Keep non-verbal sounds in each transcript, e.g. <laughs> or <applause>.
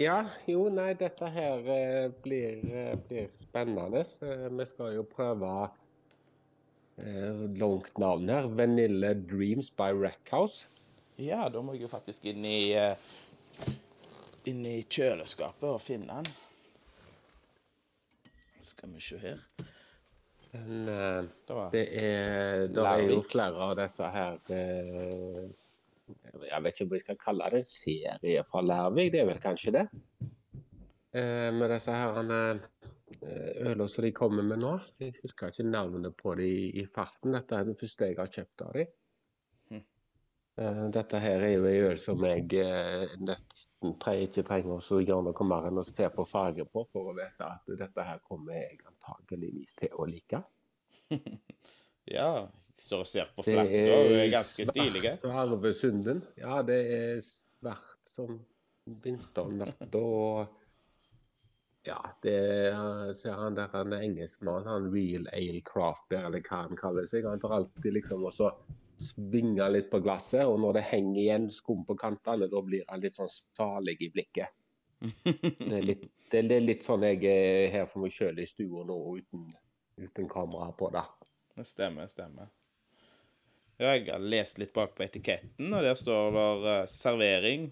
Ja, jo, nei, dette her eh, blir, eh, blir spennende. Eh, vi skal jo prøve eh, langt navn her. 'Vanilla Dreams' by Rackhouse. Ja, da må jeg jo faktisk inn i inn i kjøleskapet og finne den. Skal vi se her. Men, Det er, det er jo flere av disse her eh, Jeg vet ikke om jeg skal kalle det en serie fra Lærvik, det er vel kanskje det? Eh, med disse her ølene som de kommer med nå. Jeg husker ikke navnet på dem i, i farten. Dette er den første jeg har kjøpt av dem. Mhm. Eh, Dette her er jo en øl som jeg eh, nesten tre, ikke trenger å gjøre noe mer enn å se på farge på for å vite at dette her kommer jeg antageligvis til å like. <laughs> Ja, står og ser på flasker, og er ganske stilige. Svarvesunden. Ja, det er svart som vinternatt og Ja, det er, ser han der han er engelskmann, han Real Ale Craft Beer, eller hva han kaller seg. Han får alltid liksom også svinge litt på glasset, og når det henger igjen skum på kantene, da blir han litt sånn salig i blikket. Det er litt, det er litt sånn jeg er her for meg sjøl i stua nå, uten, uten kamera på det. Det stemmer, stemmer. Ja, jeg har lest litt bak på etiketten, og der står det eh, servering.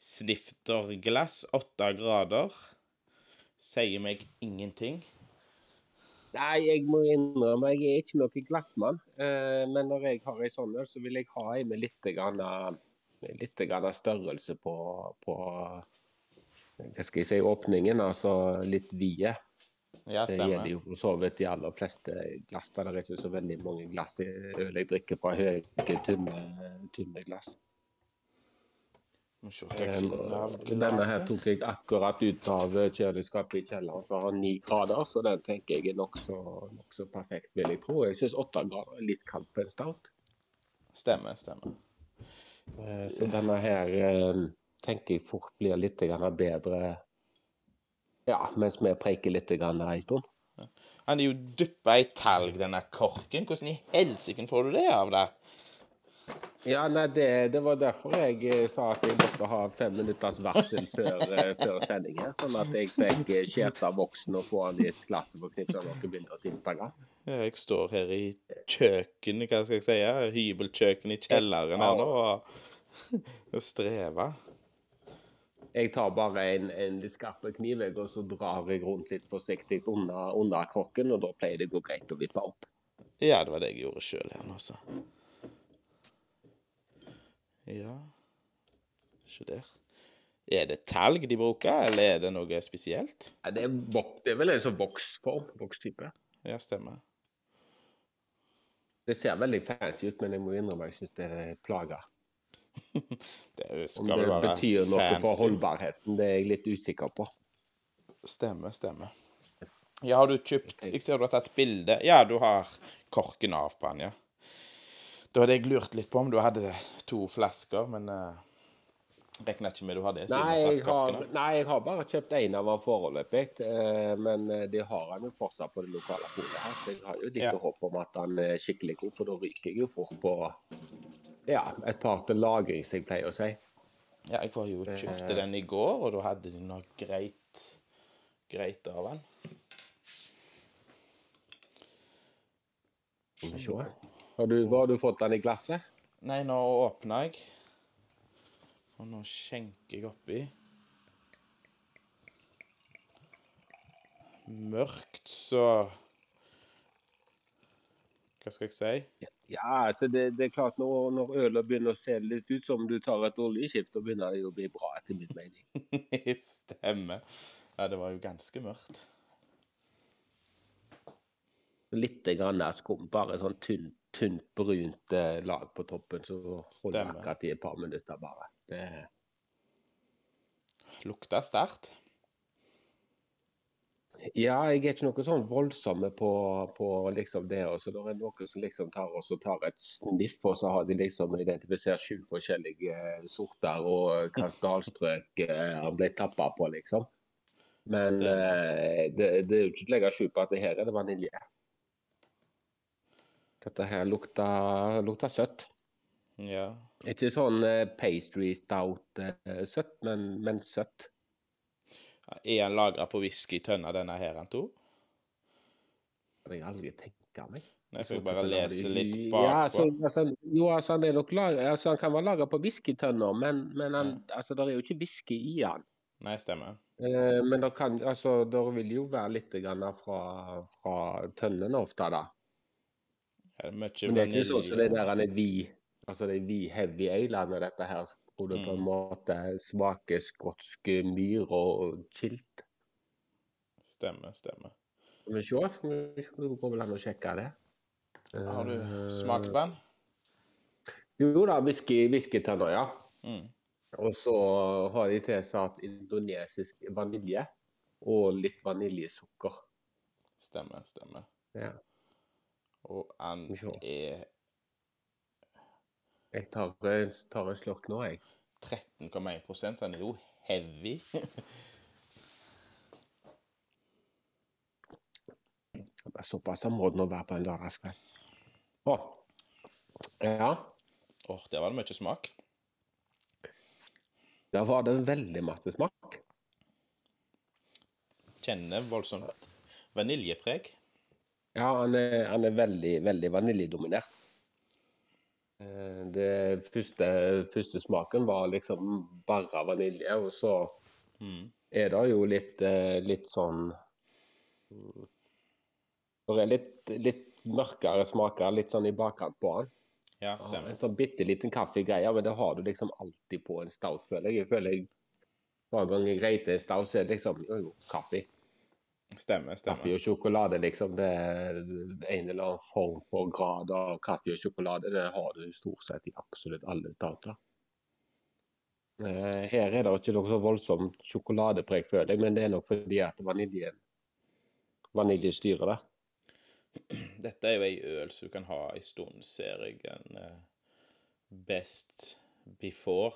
Snifterglass, åtte grader. Sier meg ingenting. Nei, jeg må innrømme jeg er ikke noen glassmann. Eh, men når jeg har ei sånn så vil jeg ha ei med litt, grann, eh, litt grann størrelse på, på hva skal jeg si, åpningen. Altså litt vide. Ja, Det gjelder jo for så vidt de aller fleste glass. Det er ikke så veldig mange glass i øl jeg drikker fra høye, tynne, tynne glass. Denne her tok jeg akkurat ut av kjøleskapet i kjelleren, som har ni grader. Så den tenker jeg er nokså nok så perfekt, vil jeg tro. Jeg syns åtte grader er litt kaldt på en stout. Stemmer, stemmer. Eh, Så denne her eh, tenker jeg fort blir litt bedre ja, mens vi preiker litt grann en stund. Han er jo dyppa i talg, denne korken. Hvordan i helsike får du det av det? Ja, nei, det, det var derfor jeg eh, sa at jeg måtte ha fem minutters varsel før, eh, før sending her. Sånn at jeg fikk eh, skjært av voksen og få han i et glass og knipsa noen bilder til Instagram. Ja, jeg står her i kjøkkenet, hva skal jeg si, hybelkjøkkenet i kjelleren her nå, og, <laughs> og strever. Jeg tar bare en, en litt skarp kniv og så drar jeg rundt litt forsiktig under, under krokken, og da pleier det å gå greit å vippe opp. Ja, det var det jeg gjorde sjøl her nå, så. Ja Se der. Er det talg de bruker, eller er det noe spesielt? Ja, det, er det er vel en sånn voksform, vokstype. Ja, stemmer. Det ser veldig fancy ut, men jeg må innrømme jeg syns det er <laughs> plaga. skal Om det være betyr noe for fancy. holdbarheten, det er jeg litt usikker på. Stemmer, stemmer. Ja, har du kjøpt Jeg ser du har tatt bilde. Ja, du har korken av på den, ja. Da hadde jeg lurt litt på om du hadde to flasker, men uh, regna ikke med du har det. Nei jeg, har, nei, jeg har bare kjøpt én av den foreløpig. Uh, Men eh, de har han jo fortsatt på det lokale polet her, så jeg har jo litt Ja. håp om at han er skikkelig god, for da ryker jeg jo fort på ja, et par til lagring, som jeg pleier å si. Ja, jeg var jo kjøpte den i går, og da hadde de noe greit greit av den. Skal vi se. Har du, har du fått den i glasset? Nei, nå åpner jeg. Og nå skjenker jeg oppi. Mørkt, så Hva skal jeg si? Ja, altså det, det er klart når, når ølet begynner å se litt ut som du tar et oljeskift, da begynner det jo å bli bra, etter min mening. <laughs> Stemmer. Ja, det var jo ganske mørkt. Litt grann skum, bare sånn tynt, tynt brunt eh, lag på toppen, så holder det akkurat i et par minutter bare. Det, Lukta sterkt. Ja, jeg er ikke noe sånn voldsomme på, på liksom det. Også. når det er noen som liksom tar, også tar et sniff, og så har de liksom identifisert sju forskjellige eh, sorter og hvilket eh, han ble tappa på, liksom. Men eh, det, det er jo ikke til å legge skjul på at det her er det vanilje. Dette her lukter, lukter søtt. Ja. Ikke sånn eh, pastry stout eh, søtt, men, men søtt. Er han lagra på whiskytønna, denne her, han? Det har jeg aldri tenkt meg. Nei, får jeg bare lese litt Ja, altså, bakpå. altså, jo, altså, han er laget, altså, han kan være laga på whiskytønner, men, men han, ja. altså, det er jo ikke whisky i han. Nei, stemmer. Eh, men det kan, altså, det vil jo være litt grann fra, fra tønnene ofte, da. Ja, det er mye Men det er ikke sånn som det der han er vi, altså det er vi heavy ale med dette her, hvor det på en Mm. måte smaker skotsk myr og kilt. Stemmer, stemmer. Skal vi se, skal vi se, det går vel an å sjekke det. Har du Eh, smakt på den? Jo da, whisky, whiskytønner, ja. Mm. Og så har de tilsatt indonesisk vanilje og litt vaniljesukker. Stemmer, stemmer. Ja. Og den er Jeg tar, tar en slurk nå, jeg. 13,1 så den er jo heavy. Såpass må det nå være på en lørdagskveld. Å. Ja, Åh, der var det mye smak. der var det veldig masse smak. Kjenner voldsomt vaniljepreg. Ja, han er, han er veldig, veldig vaniljedominert. Eh, Det første, første smaken var liksom bare vanilje, og så Mm. er det jo litt, eh, litt sånn mm, Det er litt, litt mørkere smaker, litt sånn i bakkant på den. Ja, stemmer. en sånn bitte liten kaffegreie, men det har du liksom alltid på en stout, føler jeg. Jeg føler jeg hver gang jeg reiter stout, så er det liksom jo, jo, kaffe. Stemmer, Kaffe stemmer. og sjokolade, liksom. Det er en eller annen form for grad av kaffe og sjokolade. Det har du stort sett i absolutt alle stouter. Eh, Her er det ikke noe så voldsomt sjokoladepreg, føler jeg, men det er nok fordi at vaniljen vanilje styrer det. Dette er jo ei øl som du kan ha en stund, ser jeg. En eh, Best Before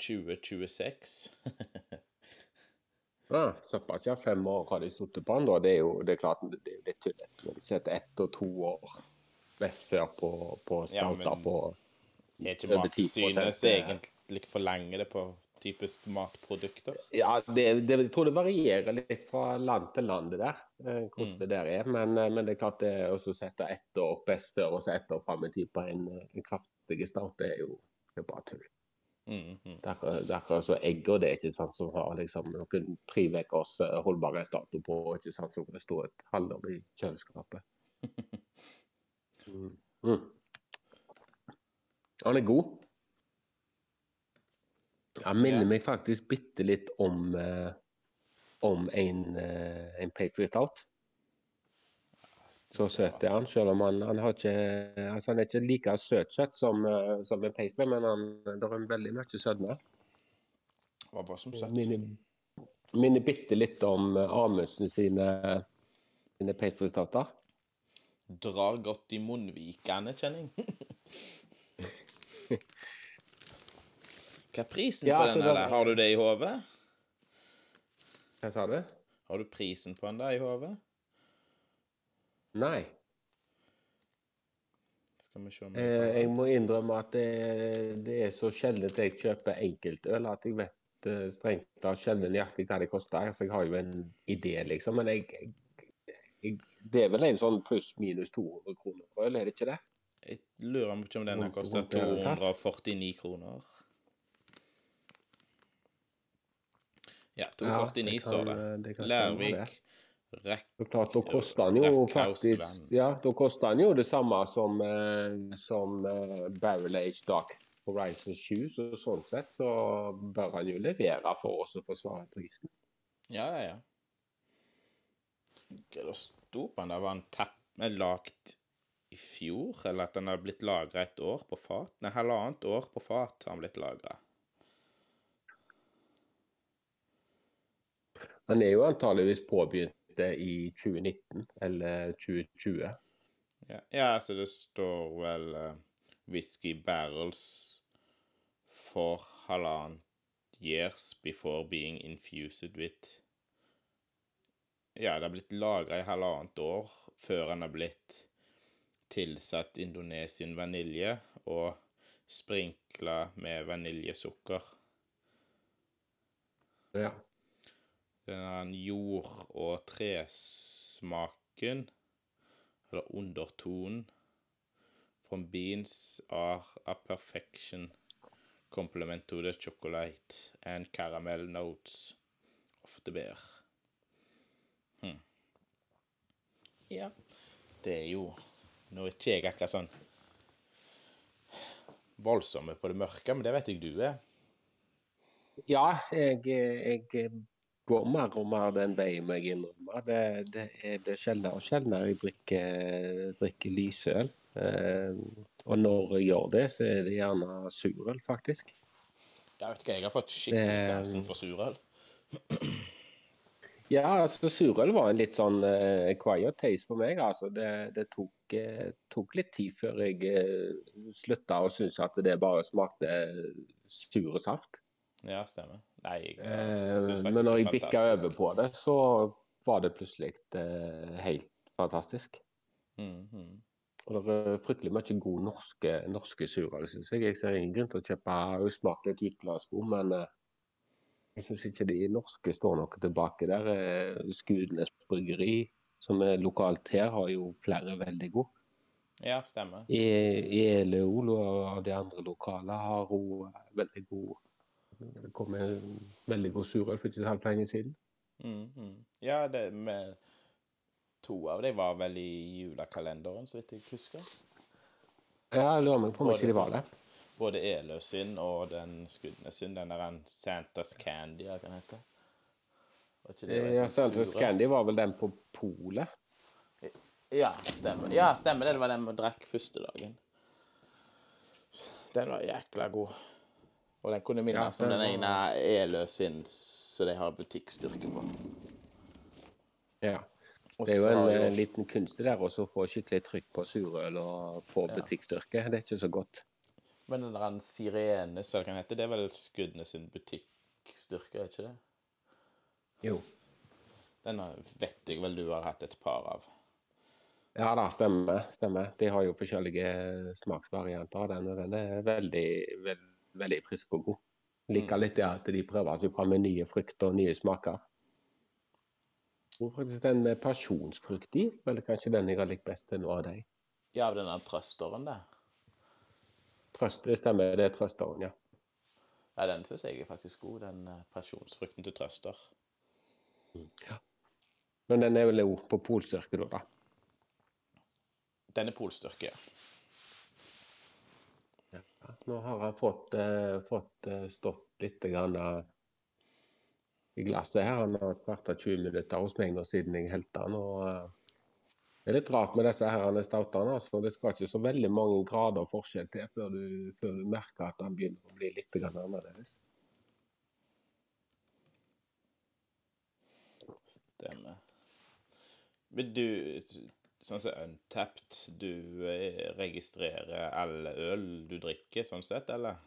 2026. <laughs> Ah, såpass, ja. Fem år har de sittet på den. da. Det er jo det er klart det er litt tullete når de setter ett og to år best før på, på Ja, stouter på Er ikke matsynet 10% Mattilsynet som egentlig forlanger det på typisk matprodukter? Ja, det, det, jeg tror det varierer litt fra land til land, det der. eh, Hvordan Mm. det der er. Men, eh, men det er klart det å sette ett år best før og så ett år fram i tid på en, en kraftig start, det er jo det er bare tull. Mm, mm. Det er det er akkurat så egg og det, ikke sant, som har liksom noen tre ukers eh, holdbarhetsdato på, ikke sant, som kan stå et halvår i kjøleskapet. Mm. Mm. Han er god. Han minner yeah. meg faktisk bitte litt om, eh, om en, eh, en pastry stout. Så søt er han, selv om han, han har ikke altså han er ikke like søtsøt som, eh, som en pastry, men han, det er veldig mye sødme. Var bare som søtt? Minner, minner bitte litt om eh, Amundsen sine, sine pastry. Drar godt i munnvikene, kjenning. <laughs> Hva er prisen Ja, på altså, denne? der? Har du det i hodet? Hva sa du? Har du prisen på den der i hodet? Nei. Skal vi se om Eh, jeg må innrømme at det, det er så sjelden jeg kjøper enkeltøl at jeg vet eh, strengt tatt sjelden nøyaktig hva det koster. Så jeg har jo en idé, liksom. Men jeg, jeg, Det er vel en sånn pluss-minus 200 kroner for øl, er det ikke det? Jeg lurer på om denne har takk. 249 kroner. Ja, Ja, 249 det kan, står det. eh, det. Lærvik, Rekk klart, Da koster han jo faktisk Ja, da koster han jo det samme som, eh, som eh, Barrel Age Dark Horizon 7. Så sånn sett så bør han jo levere for oss å forsvare prisen. Ja, ja, ja. Hva det sto på den der? Var den teppet er lagt i fjor, eller at den har blitt lagra et år på fat? Nei, halvannet år på fat har den blitt lagra. Han er jo antageligvis påbegynt eh, i 2019 eller 2020. Ja, ja, så det står vel uh, Whisky Barrels for halvannet years before being infused with Ja, det har blitt lagra i halvannet år før den har blitt tilsatt Indonesian vanilje og sprinkla med vaniljesukker. Ja. Den jord- og tresmaken, eller undertonen, from beans are a perfection complement to the chocolate and caramel notes of the beer. Hm. Ja. Det er jo Nå er ikke jeg akkurat sånn voldsomme på det mørke, men det vet jeg du er. Ja, jeg, jeg går mer og mer den veien, må jeg innrømme. Det, det er det sjeldnere og sjeldnere jeg drikker, drikker lysøl. Eh, og når jeg gjør det, så er det gjerne surøl, faktisk. Jeg vet ikke, jeg har fått skikkelig sansen for surøl. <clears throat> Ja, altså surøl var en litt sånn uh, quiet taste for meg. altså. Det, det tok, uh, tok, litt tid før jeg uh, slutta å synes at det bare smakte sur saft. Ja, stemmer. Nei, jeg, uh, men når jeg bikka over på det, så var det plutselig helt fantastisk. Mm -hmm. Og det er fryktelig mye god norske, norske surøl, syns jeg. Jeg ser ingen grunn til å kjøpe usmakelig utglasssko, men jeg syns ikke de norske står noe tilbake der. Eh, Skudenes bryggeri, som er lokalt her, har jo flere veldig gode. Ja, stemmer. Eleol og de andre lokale har òg veldig god Det kom en veldig god surøl for ikke så altfor lenge siden. Mm, mm. Ja, det med to av dem var vel i julekalenderen, så vidt jeg husker. Ja, jeg lurer på om ikke de var det både Elø sin og den Skudenes sin. Den der Santas Candy, hva kan hete. Ja, Santas Candy var vel den på polet? Ja, stemmer. Ja, stemmer det. Det var den vi drakk første dagen. Den var jækla god. Og den kunne minne ja, som den ene Elø sin så de har butikkstyrke på. Ja. Det er jo en, en liten kunst der å få skikkelig trykk på surøl og få ja. butikkstyrke. Det er ikke så godt. Men den der Sirene, så kan hete, det er vel Skuddene sin butikkstyrke, er ikke det? Jo. Den vet jeg vel du har hatt et par av. Ja da, stemmer. stemmer. De har jo forskjellige smaksvarianter av den, og den er veldig, veld, veldig frisk og god. Liker mm. litt det at de prøver seg fram med nye frukter og nye smaker. Og faktisk den med pasjonsfrukt i, vel kanskje den jeg har likt best til nå av deg. Ja, av denne trøsteren der? Trøst, det stemmer, det er trøsteren, ja. Ja, den syns jeg er faktisk god, den eh, pasjonsfrukten til trøster. Ja. Men den er vel òg på polstyrke, da? da. Den er polstyrke, ja. Nå har jeg fått, uh, fått uh, stått litt grann, uh, i glasset her. Han har kvarta 20 minutter hos meg nå siden jeg helte den. og det er litt rart med disse her stoutene. Altså. Det skal ikke så veldig mange grader forskjell til før du, før du merker at han begynner å bli litt annerledes. Stemmer. Men du, sånn som Untapped, du eh, registrerer alle øl du drikker, sånn sett, eller?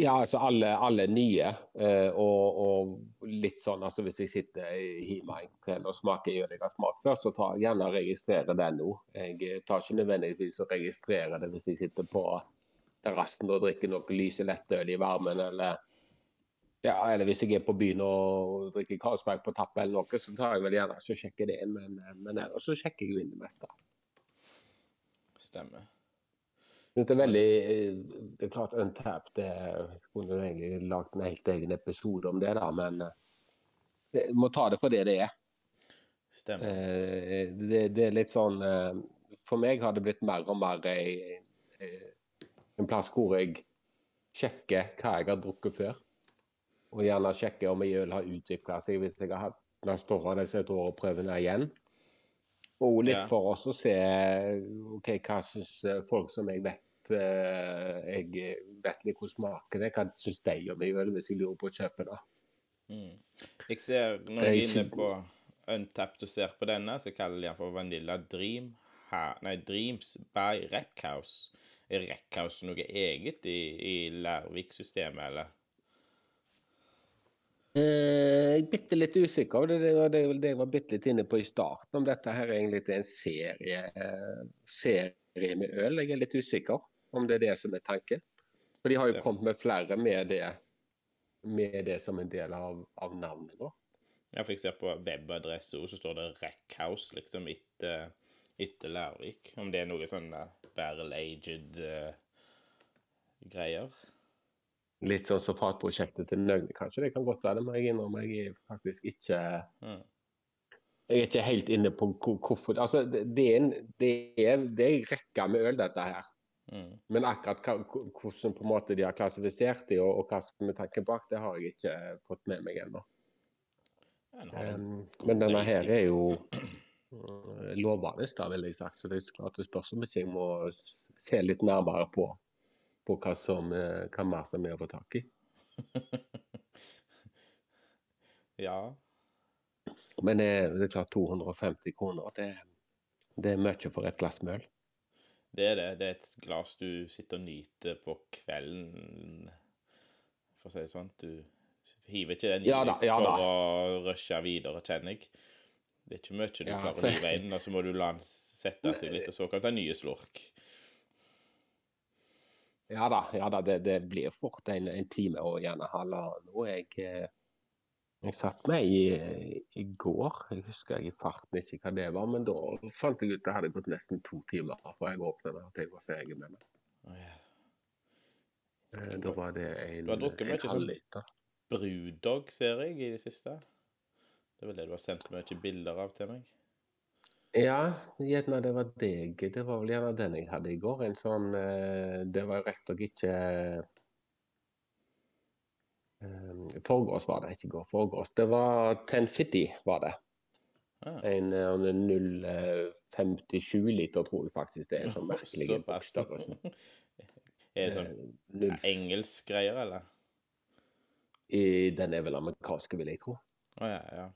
Ja, altså alle, alle nye. Eh, og, og, litt sånn altså hvis jeg sitter hjemme en kveld og smaker øl jeg har smakt før, så tar jeg gjerne og registrerer det nå. Jeg tar ikke nødvendigvis og registrerer det hvis jeg sitter på terrassen og drikker noe lyse lettøl i varmen, eller ja, eller hvis jeg er på byen og drikker Carlsberg på tapp eller noe, så tar jeg vel gjerne så sjekker det inn. Men, men ellers så sjekker jeg jo inn det meste. Stemmer. Det er veldig eh, Det er klart Untapped jeg kunne egentlig lagd en helt egen episode om det, da, men jeg det, må ta det for det det er. Stemmer. Eh, det, det, er litt sånn For meg har det blitt mer og mer en plass hvor jeg sjekker hva jeg har drukket før. Og gjerne sjekke om jeg øl har utvikla seg hvis jeg har og prøver den igjen. Og litt ja. for oss å se ok, hva syns eh, folk som jeg vet uh, Jeg vet litt hvordan smaker det, hva syns de om det hvis jeg lurer på å kjøpe det. Mm. Jeg ser, Når jeg er inne på Untapped og ser på denne, så kaller de den for Vanilla Dream. Ha, nei, Dreams by Reckhouse. Er Reckhouse noe eget i, i Lærvik-systemet, eller? Eh, bitte litt usikker. Det, det, det, det jeg var bitte litt inne på i starten, om dette her egentlig er en serie, eh, serie med øl. Jeg er litt usikker om det er det som er tanken. For de har jo kommet med flere med det med det som en del av, av navnet. da. Ja, for jeg ser på webadresse så står det Reckhouse, liksom, etter, etter Lærvik. Om det er noe sånn uh, barrel-aged uh, greier. Litt sånn som fatprosjektet til Nøgne, kanskje. Det kan godt være det, men jeg innrømmer jeg er faktisk ikke Mm. Jeg er ikke helt inne på hvorfor Altså, det, er en, det, er, det er en rekke med øl, dette her. Mm. Men akkurat hvordan på en måte de har klassifisert det, og, og hva som er tanken bak, det har jeg ikke fått med meg ennå. Um, men denne her er jo uh, lovende, da, vil jeg sagt. Så det er så klart det spørs om ikke jeg må se litt nærmere på, på hva, som, kan hva mer som er å få tak i. <laughs> ja. Men det, er- det er klart 250 kroner, det, det er mye for et glass møl. Det er det. Det er et glass du sitter og nyter på kvelden, for å si det sånn. Du hiver ikke den i Ja da, ja for da. å rushe videre, kjenner jeg. Det er ikke mye du Ja, klarer å hive inn, og så må du la den sette seg litt, og så kan du ta nye slurk. Ja da, ja da det, det blir fort en, en time og gjerne halvannen. Og jeg, eh, jeg satt meg i, i går, jeg husker jeg i farten ikke hva det var, men da fant jeg ut det hadde gått nesten to timer før jeg åpnet den, at jeg var ferdig med den. Eh, Da var det en, Du har drukket mye en sånn-. Brewdog ser jeg i det siste. Det er vel det du har sendt mye bilder av til meg? Ja, gjerne det var deg. Det var vel gjerne den jeg hadde i går. En sånn eh, Det var jo og ikke eh, Forgårs var det, ikke i går. Forgårs. Det var 1050 var det. Ah, En eh, 0,57 liter, tror jeg faktisk det er. En sånn <laughs> merkelig såpass. <laughs> er det sånn engelsk greier, eller? i- Den er vel amerikansk, vil jeg tro. Å ja, ja.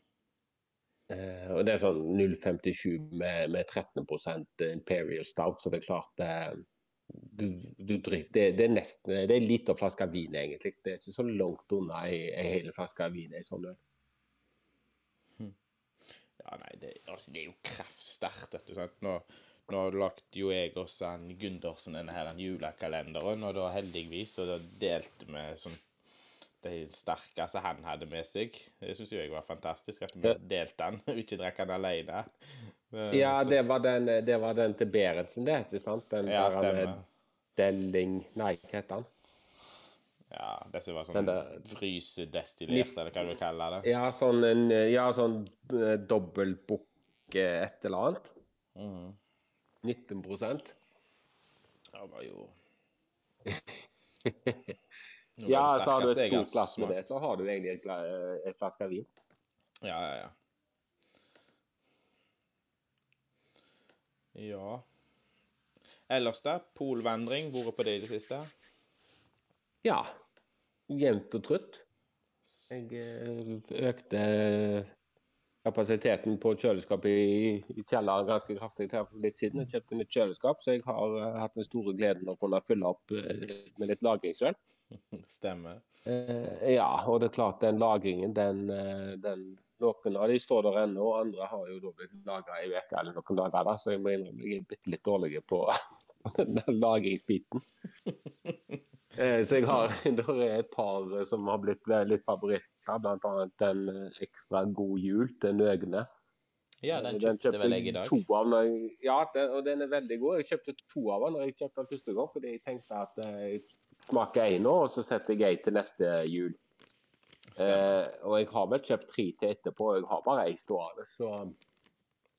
Eh, og det er sånn 0,57 med, med 13% Imperial Stout, så det er klart eh, du, du drikker, det, det er nesten det er en liten flaske vin, egentlig. Det er ikke så langt unna ei hel flaske vin. i sånn øl. Ja, nei, det, altså, det er jo kraftsterkt, vet du. Sant? Nå, nå lagde jo jeg og en Gundersen denne her julekalenderen, og da heldigvis så da delte vi sånn de sterkeste han hadde med seg. Det syns jeg var fantastisk, at vi delte den, og <laughs> ikke drakk den alene. Men, Ja, det var den, det var den til Berentsen, det, ikke sant? Den ja, stemmer. Delling Nei, hva heter den? Ja, det som var sånn frysedestillert, eller hva du vil kalle det. Ja, sånn, en, ja, sånn eh, dobbeltbukk eh, et eller annet. Mhm. 19 Det var jo <laughs> Ja, så har du et stort glass med det, så har du egentlig et, et flaske vin. Ja, ja, ja. Ja. Ellers da? Polvandring, vært på det i det siste? Ja, jevnt og trutt. Jeg eh, økte kapasiteten på kjøleskapet i, i kjelleren ganske kraftig her for litt siden. Jeg kjøpte nytt kjøleskap, så jeg har uh, hatt den store gleden å kunne fylle opp uh, med litt lagring sjøl. <laughs> Stemmer. Uh, ja, og det er klart den lagringen, den, den Noen av de står der ennå, og andre har jo da blitt lagra i uke eller noen dager. da, Så jeg må innrømme jeg er bitte litt dårlig på <laughs> den der lagringsbiten. <laughs> Eh, Så jeg har, <laughs> det er et par som har blitt litt favoritter, bl.a. den eh, ekstra god jul til Nøgne. Ja, den Eh, kjøpte vel jeg i dag. To av når jeg, ja, den, og den er veldig god. Jeg kjøpte to av den når jeg kjøpte den første gang, fordi jeg tenkte at eh, jeg smaker én nå, og så setter jeg ei til neste jul. Eh, og jeg har vel kjøpt tre til etterpå, og jeg har bare ei stående. Så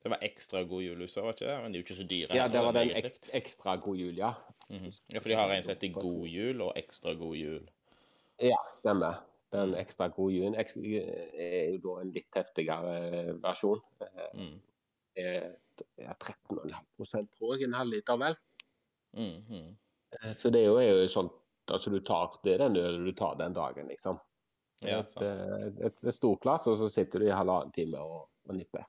Det var ekstra god julehuser, var ikke det? Men de er jo ikke så dyre. ja, det var den ek, ekstra god jul, ja. Mhm. Ja, for de har en som heter God jul og Ekstra god jul. Ja, stemmer. Den ekstra god julen er jo da en litt heftigere versjon. Det Mm. er- er 13,5 på en halvliter vel. Mm -hmm. Så det er jo, er jo sånn altså du tar, Det er den ølen du tar den dagen, liksom. Ja, et, eh, et, et stort glass, og så sitter du i halvannen time og, og nipper.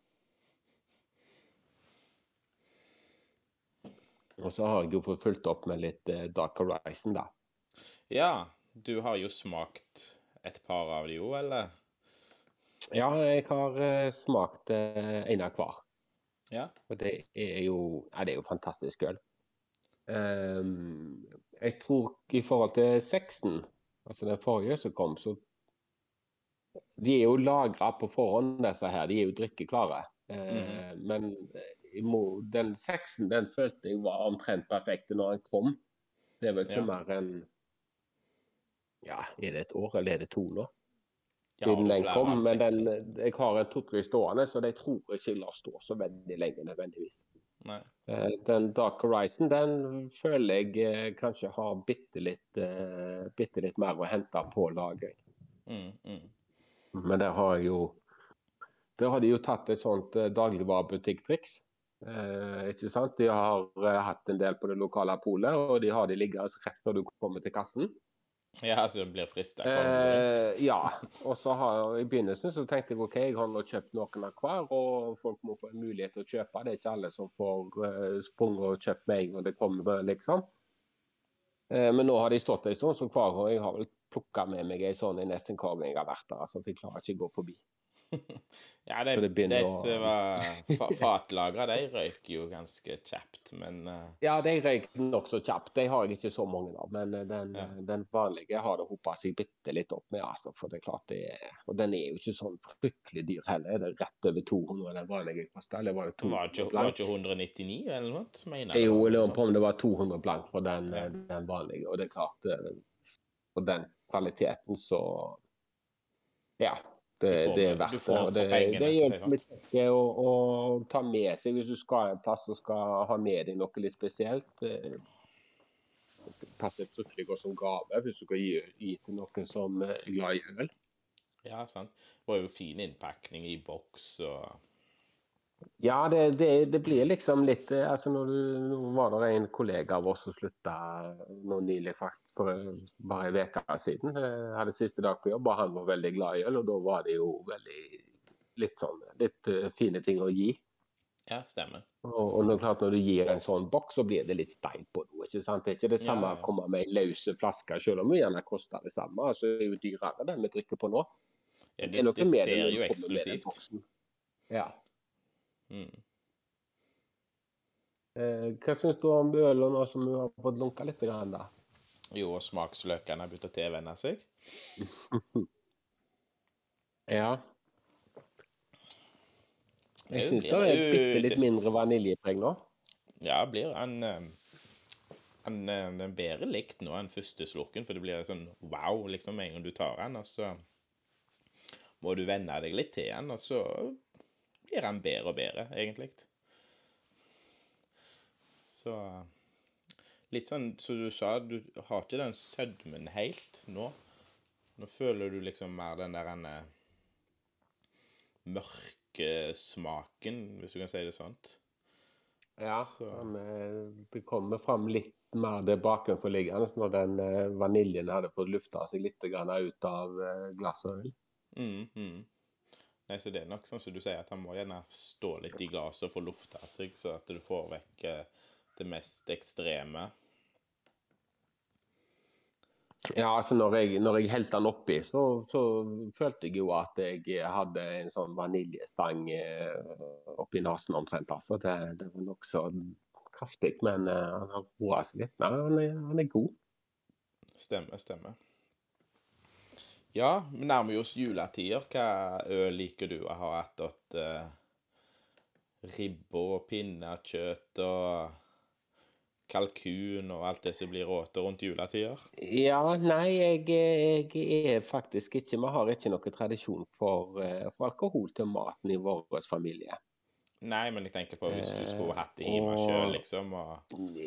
Og så har jeg jo fått fulgt opp med litt eh, Dark Horizon, da. Ja, du har jo smakt et par av de jo, eller? Ja, jeg har eh, smakt eh, en av hver. Ja. Og det er jo, ja, det er jo fantastisk øl. Um, jeg tror i forhold til sexen, altså den forrige som kom, så De er jo lagra på forhånd, disse her. De er jo drikkeklare. Eh, Men eh, mo- den seksen den følte jeg var omtrent perfekt når den kom. Det er vel ikke Ja. mer enn Ja, er det et år, eller er det to nå? Siden ja, den kom. Men den, jeg har en to-tre stående, så de tror ikke lar stå så veldig lenge nødvendigvis. Nei. Eh, Den Dark Horizon den føler jeg eh, kanskje har bitte litt, eh, bitte litt mer å hente på lagring. Mm, mm. Men der har jo Der har de jo tatt et sånt dagligvarebutikktriks. Eh, ikke sant? De har eh, hatt en del på det lokale polet, og de har de liggende rett før du kommer til kassen. Ja, så du blir frista. Eh, ja. Og så har I begynnelsen så tenkte jeg OK, jeg har nå kjøpt noen av hver, og folk må få en mulighet til å kjøpe. Det er ikke alle som får eh, sprunget og kjøpt med en gang det kommer, liksom. Eh, men nå har de stått en stund, så hver gang jeg har vel plukka med meg en sånn i nesten hver gang jeg har vært der. altså, Jeg klarer ikke å gå forbi. <laughs> Ja, det begynner de som var fa fatlagra, de røyker jo ganske kjapt, men uh... Ja, de røyk nokså kjapt. De har jeg ikke så mange av. Men eh, den, Ja. den vanlige har det hopa seg bitte litt opp med. altså, for det er klart det er, Og den er jo ikke sånn fryktelig dyr heller. Er det rett over 200 den vanlige kosta? Eller var det 200 var 200 ikke, var ikke 199 eller noe? Mener jeg Jo, jeg lurer på om det var 200 blank for den, Ja. eh, den vanlige. Og det er klart, eh, for den kvaliteten så Ja. Det, får- det er verdt får det. Pengene, det hjelper litt å, å ta med seg hvis du skal en plass og skal ha med deg noe litt spesielt. eh, passer fryktelig godt som gave hvis du skal gi, gi til noen som er glad i øl. Ja, sant. Det var jo fin innpakning i boks og Ja, det, det, det blir liksom litt eh, altså når du, Nå var det en kollega av oss som slutta nå nylig, faktisk, for eh, bare en uke siden. Jeg hadde siste dag på jobb, og han var veldig glad i øl. Og da var det jo veldig litt sånn litt uh, fine ting å gi. Ja, stemmer. Og, og når, klart, når du gir en sånn boks, så blir det litt stein på noe. ikke sant? Det er ikke det samme Ja, ja. å komme med en løs flaske, selv om det gjerne koster det samme. altså Det er jo dyrere den vi drikker på nå. Ja, Det det, det ser jo eksklusivt. Ja. Mm. Eh, hva syns du om ølen nå som hun har fått lunka litt? Grann, da? Jo, smaksløkene har begynt å tilvenne seg. <laughs> Ja. Jeg syns det er bitte litt mindre vaniljepreg nå. Ja, blir han Han den er bedre likt nå enn første slurken, for det blir sånn wow liksom med en gang du tar den, og så må du venne deg litt til den, og så blir han bedre og bedre, egentlig. Så Litt sånn som du sa, du har ikke den sødmen helt nå. Nå føler du liksom mer den der ene mørke smaken, hvis du kan si det sånt. Ja, Så- men, eh, det kommer fram litt mer det bakenforliggende når den eh, vaniljen hadde fått lufta seg litt ut av eh, glasset. Mm, mm. Nei, så det er nok sånn som du sier, at han må gjerne stå litt i glasset og få lufta seg, så at du får vekk eh, det mest ekstreme. Ja, altså når jeg, når jeg helte den oppi, så, så følte jeg jo at jeg hadde en sånn vaniljestang eh, oppi nesen omtrent. Altså. Det, det var nokså kraftig, men eh, han har roa seg litt. Nei, han er, han er god. Stemmer, stemmer. Ja, vi nærmer oss juletider. Hva øl liker du å ha attåt uh, ribbe og pinnekjøtt og kalkun og alt det som blir råte rundt juletider? Ja, nei, jeg, jeg er faktisk ikke Vi har ikke noen tradisjon for, eh, for alkohol til maten i vår familie. Nei, men jeg tenker på hvis du skulle hatt det i hjemme og- sjøl, liksom. Og...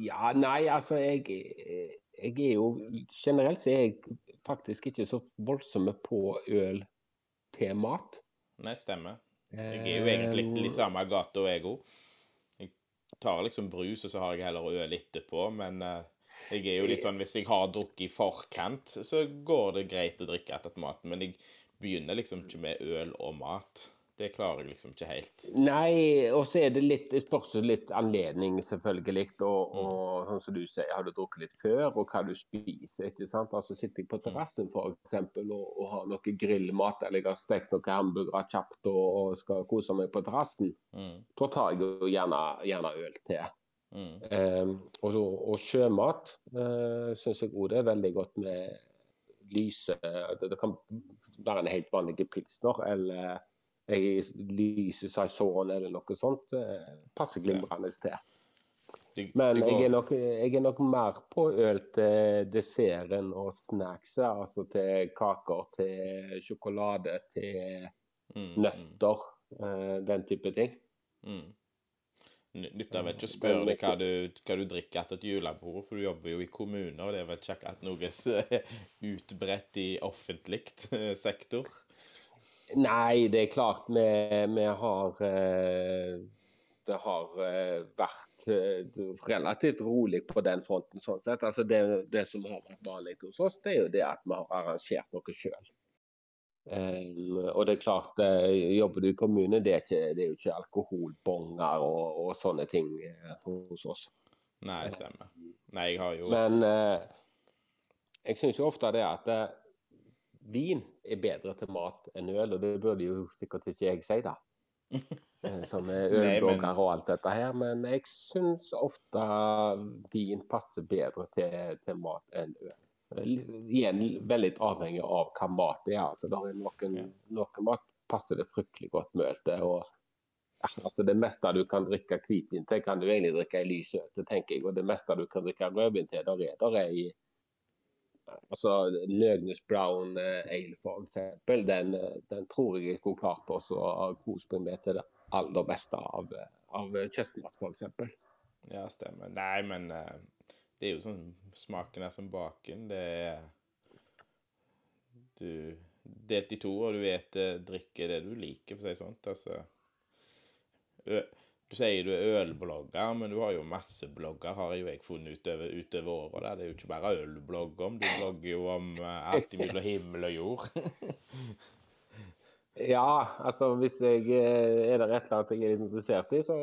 Ja, nei, altså jeg, jeg er jo Generelt så er jeg faktisk ikke så voldsomme på øl til mat. Nei, stemmer. Jeg er jo egentlig litt i samme gata, jeg òg. Jeg tar liksom brus, og så har jeg heller øl etterpå, men eh, jeg er jo litt sånn Hvis jeg har drukket i forkant, så går det greit å drikke etter maten, men jeg begynner liksom ikke med øl og mat. Det klarer jeg liksom ikke helt. Nei, og så er det litt Det spørs litt anledning, selvfølgelig. Og, og sånn som du sier, har du drukket litt før, og hva du spiser. ikke sant? Altså Sitter jeg på terrassen f.eks. Og, og har noe grillmat, eller jeg har stekt noen hamburgere kjapt og, og skal kose meg på terrassen, Mm, da tar jeg jo gjerne, gjerne øl til. mm, Um, og, så- og sjømat uh, syns jeg òg det er veldig godt med lyse Det, det kan være en helt vanlig pilsner eller ei seg sånn eller noe sånt. eh, Passer glimrende til. Men jeg er, nok, jeg er nok mer på øl til desserten og snackset. Altså til kaker, til sjokolade, til mm, nøtter. eh, Den type ting. Mm, mm. Ny- vel ikke spørre deg hva du, hva du drikker etter et julebord, for du jobber jo i kommune, og det er vel ikke akkurat noe som er <laughs> utbredt i offentlig sektor? Nei, det er klart vi, vi har eh, Det har eh, vært eh, relativt rolig på den fronten. sånn sett. Altså det, det som har vært vanlig hos oss, det er jo det at vi har arrangert noe sjøl. og det er klart, jobber du i kommune, det er, ikke, det er jo ikke alkoholbonger og, og sånne ting hos oss. Nei, stemmer. Nei, jeg har jo Men jeg syns jo ofte det at vin er bedre til mat enn øl, og det burde jo sikkert ikke jeg si, da. <laughs> Eh, Som er ølblogger og alt dette her. Men jeg syns ofte vin passer bedre til, til mat enn øl. Igjen veldig avhengig av hva mat det er. Altså, det er noen, noen mat passer det fryktelig godt med øl til. og eh, altså Det meste du kan drikke hvitvin til, kan du egentlig drikke i lys øl til, tenker jeg. Og det meste du kan drikke rødvin til, der er der er i altså Løgnus Brown eh, Ale, for eksempel, den, eh, den tror jeg ikke hun klart også å kose med til det aller beste av, eh, av kjøttmat, eksempel. Ja, stemmer. Nei, men eh, det er jo sånn Smaken er som baken. Det er Du Delt i to, og du vet drikke det du liker, for å si det sånn. Altså Du sier du er ølblogger, men du har jo masse blogger, har jo jeg funnet utover, utover året. Det er jo ikke bare ølblogg om. Du blogger jo om eh, alt mellom himmel og jord. <laughs> Ja, altså hvis jeg eh, er det et eller annet jeg er litt interessert i, så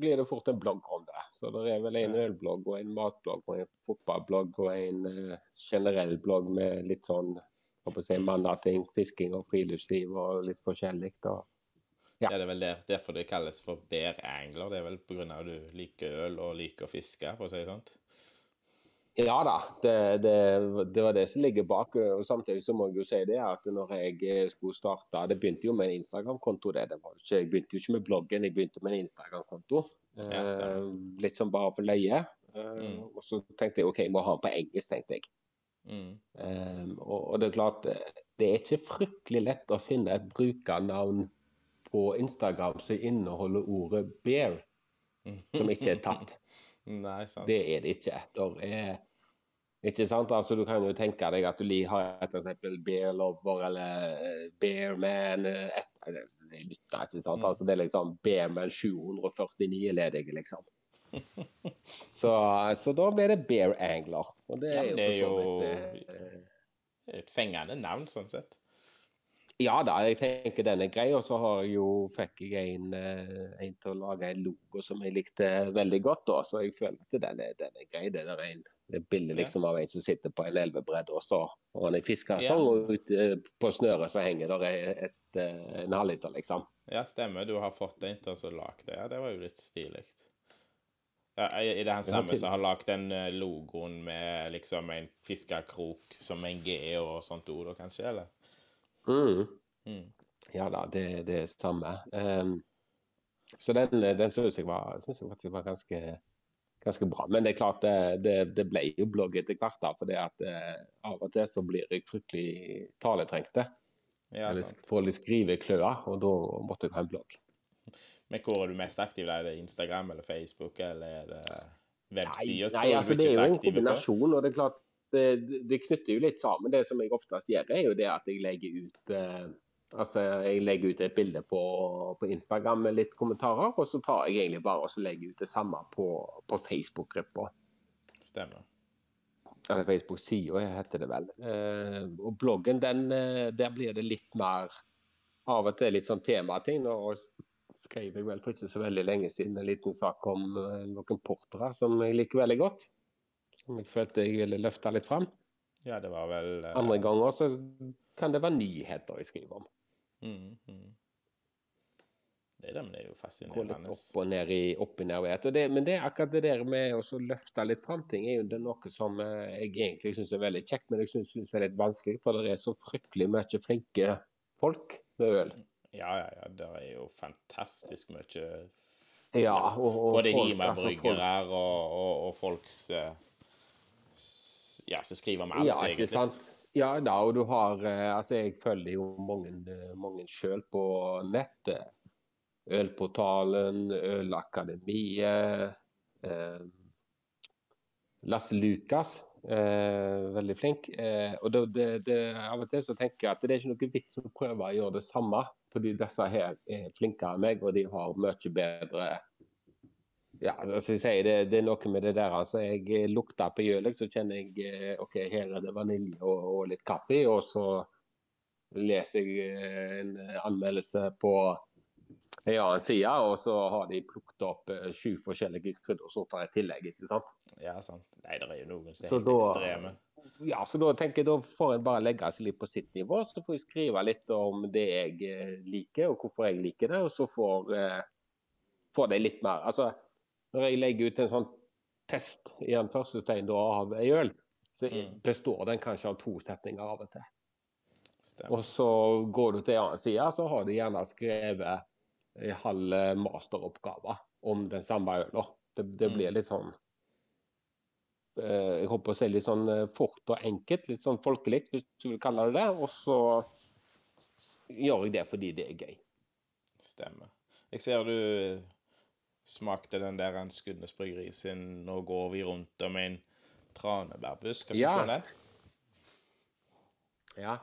blir det fort en blogg om det. Så det er vel en ølblogg og en matblogg og en fotballblogg og en eh, generell blogg med litt sånn si, mannating, fisking og friluftsliv og litt forskjellig. da. Ja. Det er vel der, derfor det kalles for bear angler. Det er vel av at du liker øl og liker å fiske, for å si det sånn. Ja da, det, det, det var det som ligger bak. og Samtidig så må jeg jo si det at når jeg eh, skulle starte Det begynte jo med en Instagram-konto. det, det var ikke, Jeg begynte jo ikke med bloggen, jeg begynte med en Instagram-konto. Ja. Eh, litt sånn bare for løye. Eh, Mm. Og så tenkte jeg OK, jeg må ha den på engelsk, tenkte jeg. Mm. Eh, og, og det er klart, det er ikke fryktelig lett å finne et brukernavn på Instagram som inneholder ordet 'bear', som ikke er tatt. <laughs> Nei, sant. Det er det ikke. Der er, ikke sant? Altså, du kan jo tenke deg at du har et eksempel Bear Lover eller eh, Bear Man. eh, Et, det nytter ikke, sant? Mm. Altså, det er liksom Bear Man 749 ledige, liksom. <laughs> Så, så da ble det Bear Angler. Og det er jo det er jo- vidt eh, Et fengende navn, sånn sett. Ja da, jeg tenker den er grei. Og så jo, fikk jeg en, eh, en til å lage en logo som jeg likte veldig godt. Da. Så jeg føler at den er, den er grei. Det er en det bilde liksom av en som sitter på en elvebredd og så og han er fiskesong, Ja. og ut, på snøret så henger der et, et, eh, en halvliter, liksom. Ja, stemmer. Du har fått en til å lage det. Ja, det var jo litt stilig. Ja, er det han samme som har lagd den eh, logoen med liksom en fiskekrok som en G og sånt ord, kanskje? Eller? Mm. Mm. Ja da, det, det er samme. Um, så den, den syns jeg, var, synes jeg faktisk var ganske, ganske bra. Men det er klart, det, det, det ble jo blogg etter hvert. da, For det at uh, av og til så blir jeg fryktelig taletrengte. Ja, eller får litt skrivekløer, og da måtte jeg ha en blogg. Men hvor er du mest aktiv? Er det Instagram eller Facebook, eller er det Nei, websider? nei altså, det er jo en på? kombinasjon. og Det er klart, det, det knytter jo litt sammen. Det som jeg oftest gjør, er jo det at jeg legger ut eh, altså jeg legger ut et bilde på, på Instagram med litt kommentarer, og så tar jeg egentlig bare og så legger ut det samme på, på Facebook-gruppa. Stemmer. Eller Facebook-sida heter det vel. Eh, og bloggen, den, eh, der blir det litt mer av og til litt sånn temating. Nå skrev jeg vel for ikke så veldig lenge siden en liten sak om eh, noen portere som jeg liker veldig godt. Som jeg følte jeg ville løfte litt fram. Ja, det var vel eh, Andre ganger så kan det være nyheter jeg skriver om. Mm, mm. Det det, men det er jo Gå litt opp og ned i opp i nærhet. Og det, men det er akkurat det der med å så løfte litt fram ting, er jo det noe som eh, jeg egentlig syns er veldig kjekt, men jeg syns er litt vanskelig. For det er så fryktelig mye flinke folk med øl. Ja, ja, ja. Det er jo fantastisk mye Ja, og, og Både Hima altså, folk- og, og, og folks s- Ja, som skriver om alt, Ja, ikke egentlig. sant. Ja da, og du har eh, Altså, jeg følger jo mange, eh, mange sjøl på nettet. Ølportalen, Ølakademiet. Eh, Lasse Lukas, eh, veldig flink. Eh, og det, det, det, av og til så tenker jeg at det er ikke noe vits å prøve å gjøre det samme, fordi disse her er flinkere enn meg, og de har mye bedre ja, altså jeg sier det, det er noe med det der. altså Jeg eh, lukter på gjølet, så kjenner jeg eh, ok, her er det vanilje og, og litt kaffe. Og så leser jeg eh, en anmeldelse på en annen side, og så har de plukket opp sju forskjellige kryddersorter i tillegg. ikke sant? Ja, sant. Nei, det er jo noen som er helt da- ekstreme. Ja, så da tenker jeg da får en bare legge seg litt på sitt nivå. Så får jeg skrive litt om det jeg liker, og hvorfor jeg liker det. Og så får, eh, får de litt mer Altså, når jeg legger ut en sånn test i en første tegn da, av ei øl, så Mm. består den kanskje av to setninger av og til. Stemmer. Og så går du til en annen side, så har de gjerne skrevet en halv masteroppgave om den samme øla. Det, det Mm. blir litt sånn eh, Jeg håper å si litt sånn eh, fort og enkelt, litt sånn folkelig, hvis du vil kalle det det. Og så gjør jeg det fordi det er gøy. Stemmer. Jeg ser du smakte den der en Skudenes bryggeri sin 'Nå går vi rundt om en tranebærbusk'. Kan du Ja. få den? Ja.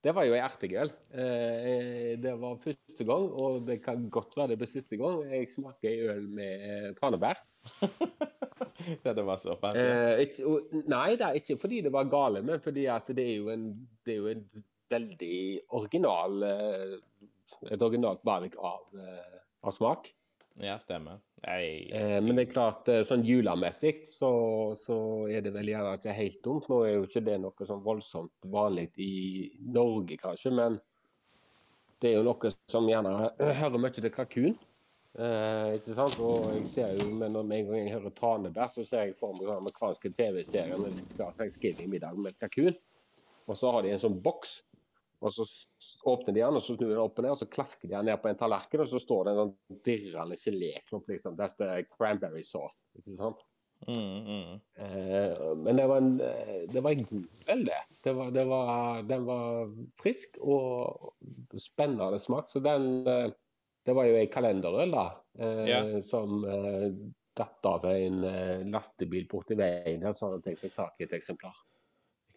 Det var jo ei ertegøl. øl. det var første gang, og det kan godt være det blir siste gang, jeg smaker ei øl med eh, tranebær. <laughs> ja, det var såpass. Ja. Eh, nei, det er ikke fordi det var gale, men fordi det er jo en, det er jo en veldig original eh, Et originalt valg av, eh, av smak. Ja, stemmer. Jeg, Eh, men det er klart, eh, sånn julemessig så, så er det vel gjerne ikke helt dumt. Nå er jo ikke det noe sånn voldsomt vanlig i Norge, kanskje, men det er jo noe som gjerne <clears throat> hører mye til kalkun. Eh, ikke sant? Og jeg ser jo, men når en gang jeg hører tranebær, så ser jeg for meg sånn amerikanske TV-serier med Thanksgiving-middag med kalkun. Og så har de en sånn boks, og så åpner de den, og så snur den opp og ned, og så klasker de den ned på en tallerken, og så står det en sånn dirrende geléklump, liksom. That's the cranberry sauce. Ikke sant? mm, mm. Eh, men det var en, eh, det var en god øl, det. det, var, det var, den var frisk og spennende smak. Så den eh, Det var jo ei kalenderøl, da, eh, som eh, datt av en lastebil borti veien her, sånn at jeg fikk tak i et eksemplar.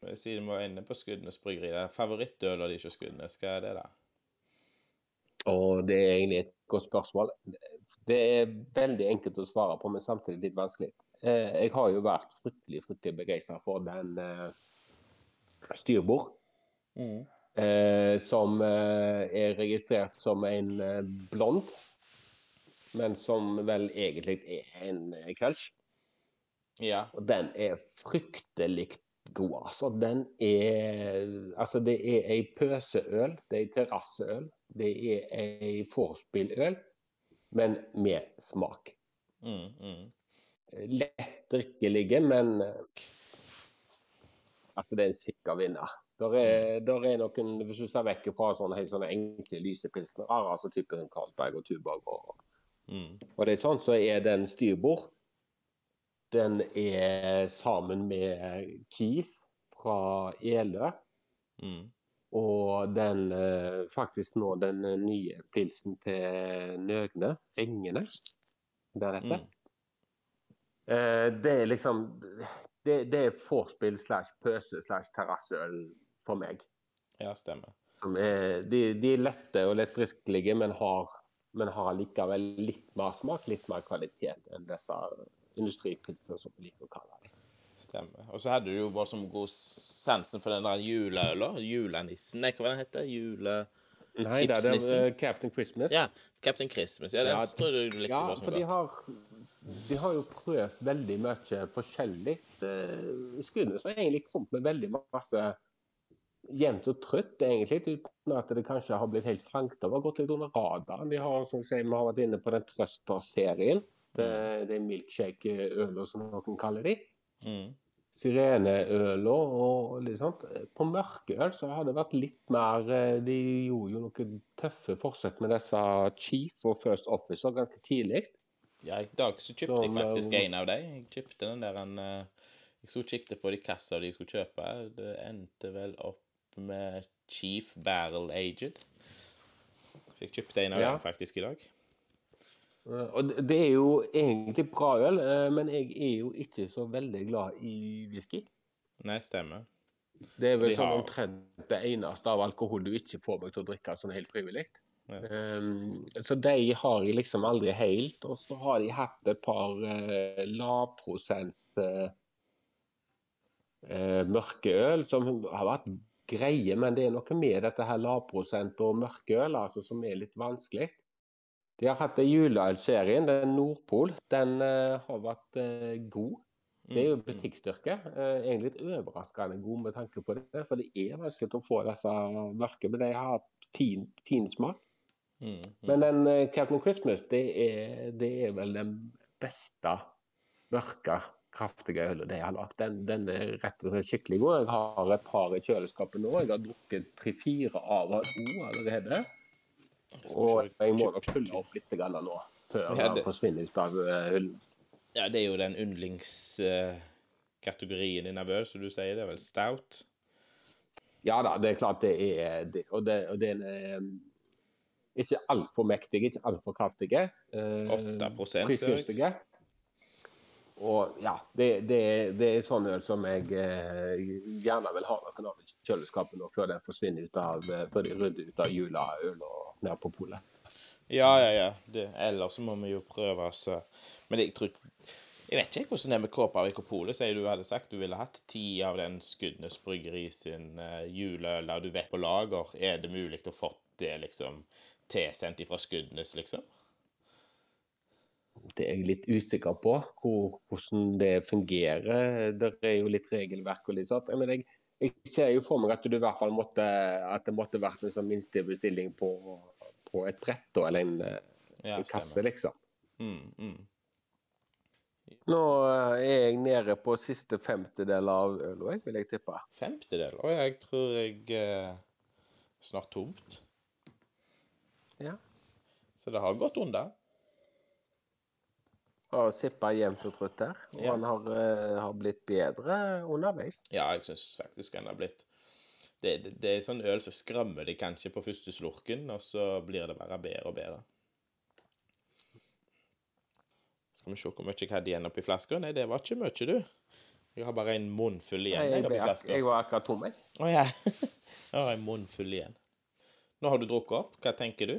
Jeg vi må inne på Skudenes bryggeri. Er Favorittøla di hos Skudenes, hva er det, da? Og det er egentlig et godt spørsmål. Det er veldig enkelt å svare på, men samtidig litt vanskelig. Eh, Jeg har jo vært fryktelig fryktelig begeistra for den eh, styrbord. eh, som er registrert som en blond, men som vel egentlig er en eh. Ja. Og den er fryktelig god, altså. Den er Altså, det er ei pøseøl, det er ei terrasseøl, det er ei vorspieløl, men med smak. Mm, mm. Lett drikkelige, men Altså, det er en sikker vinner. Der er, der er noen, Hvis du ser vekk fra sånne helt sånne enkle lysepilsnere, altså typen en Carlsberg og Tuborg og, Mm. og det er sånn, så er den styrbord. Den er sammen med Kis fra Elø. Mm. Og den eh, faktisk nå den eh, nye pilsen til Nøgne, Engene, deretter. Mm. Eh, det er liksom Det, det er vorspiel slash pøse slash terrasseøl for meg. Ja, stemmer. Som er, de, de er lette og lettdrikkelige, men men har likevel litt mer smak, litt mer kvalitet enn disse industripilsene som vi liker å kalle det. Stemmer. Og så hadde du jo bare som god sansen for den der juleøla. Julenissen, nei, hva den heter? Jule... Nei, det er eh, Captain Christmas. Ja, Captain Christmas. Ja, den Ja, tror jeg du likte Ja, bare så for de har, de har jo prøvd veldig mye forskjellig. Eh, som egentlig kommet med veldig masse jevnt og trutt, egentlig, uten at det kanskje har blitt helt fanget opp. Har gått litt under radaren. De har, som vi har vært inne på den Trøster-serien. Det, det er milkshake-øler, som noen kaller de. Mm. Sireneøla og litt sånt. På mørkeøl så har det vært litt mer eh, De gjorde jo noen tøffe forsøk med disse Chief og First Officer ganske tidlig. Ja, i dag så kjøpte jeg faktisk eh, en av dem. Jeg kjøpte den der en eh, Jeg sto og kikket på de kassa de skulle kjøpe. Det endte vel opp med Chief Barrel Aged. Så jeg kjøpte en av Ja. dem faktisk i dag. Eh, Og det- er jo egentlig bra øl, eh, men jeg er jo ikke så veldig glad i whisky. Nei, stemmer. Det er vel De sånn har- omtrent det eneste av alkohol du ikke får meg til å drikke sånn helt frivillig. Ja. Um, så de har jeg liksom aldri helt. Og så har de hatt et par uh, lavprosents uh, uh, mørkeøl som har vært greie, men det er noe med dette her lavprosent og mørkeøl altså, som er litt vanskelig. De har hatt en juleølserien, den Nordpol. Den uh, har vært uh, god. Det er jo Mm, mm. butikkstyrke. Eh, egentlig litt overraskende god med tanke på det. For det er vanskelig å få disse mørke, men de har hatt fin, fin smak. Mm, mm. Men den eh, Captain Christmas, det er, det er vel den beste mørke, kraftige ølen de har lagd. Den, den er rett og slett skikkelig god. Jeg har et par i kjøleskapet nå. Jeg har drukket tre-fire av den allerede. Og jeg må nok følge opp litt nå, før Ja, forsvinner ut av eh. Ja, det er jo den yndlingskategorien din av øl, som du sier. Det er vel stout? Ja da, det er klart det er det. Og, det, og den er um, ikke altfor mektige, ikke altfor kraftige. eh, 8 ser jeg. prisgunstige. Og ja, det, det, det er sånn øl som jeg eh, gjerne vil ha noen av i kjøleskapet nå, før den forsvinner ut av eh, før de rydder ut av juleøl og ned på polet. Ja, ja, ja. Det, ellers så må vi jo prøve oss Men jeg tror Jeg vet ikke hvordan det er med Kåpavik og Polet. Sier du hadde sagt du ville hatt ti av den Skudenes Bryggeri sin uh, juleøl du vet på lager. Er det mulig å få det liksom tilsendt ifra Skudenes, liksom? Det er jeg litt usikker på, hvor, hvordan det fungerer. Det er jo litt regelverk og litt sånt. Men jeg, jeg ser jo for meg at du i hvert fall måtte at det måtte vært en sånn minstebestilling på, på et brett da, eller en, eh, Ja, en kasse, stemmer. liksom. Mm, mm. Nå eh, er jeg nede på siste femtedel av øla, vil jeg tippe. Femtedel? Å, jeg tror jeg eh, Snart tomt. Ja. Så det har gått unna. Og sippa jevnt og trutt der. Og Ja. han har, eh, har blitt bedre underveis. Ja, jeg syns faktisk han har blitt det, det, det er sånn øl som skrammer deg kanskje på første slurken, og så blir det bare bedre og bedre. Skal vi se hvor mye jeg hadde igjen oppi flaska? Nei, det var ikke mye, du. Jeg har bare en munnfull igjen Nei, jeg, oppi flaska. jeg var akkurat tom, jeg. Å ja. <laughs> Jeg har en munnfull igjen. Nå har du drukket opp. Hva tenker du?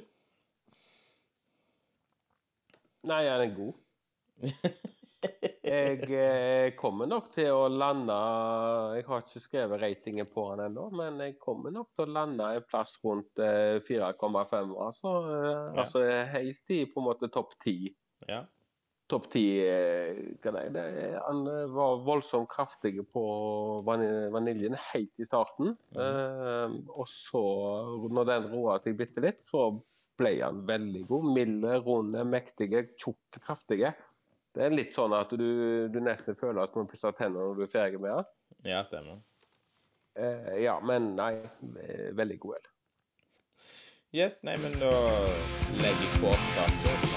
Nei, den er god. <laughs> Jeg eh, kommer nok til å lande Jeg har ikke skrevet ratingen på han ennå, men jeg kommer nok til å lande en plass rundt eh, 4,5. Altså, eh, Ja. altså helt i på en måte topp 10. Ja. Topp 10 eh, kan det, Han eh, var voldsomt kraftig på vaniljen helt i starten. Eh, og så, når den roa seg bitte litt, så ble han veldig god. Milde, runde, mektige, tjukke, kraftige. Det er litt sånn at du, du nesten føler at du må pusse tennene når du er ferdig med den. Ja, stemmer. Eh, ja, men nei, eh, veldig god øl. Yes, nei, men da legger jeg på opptaket.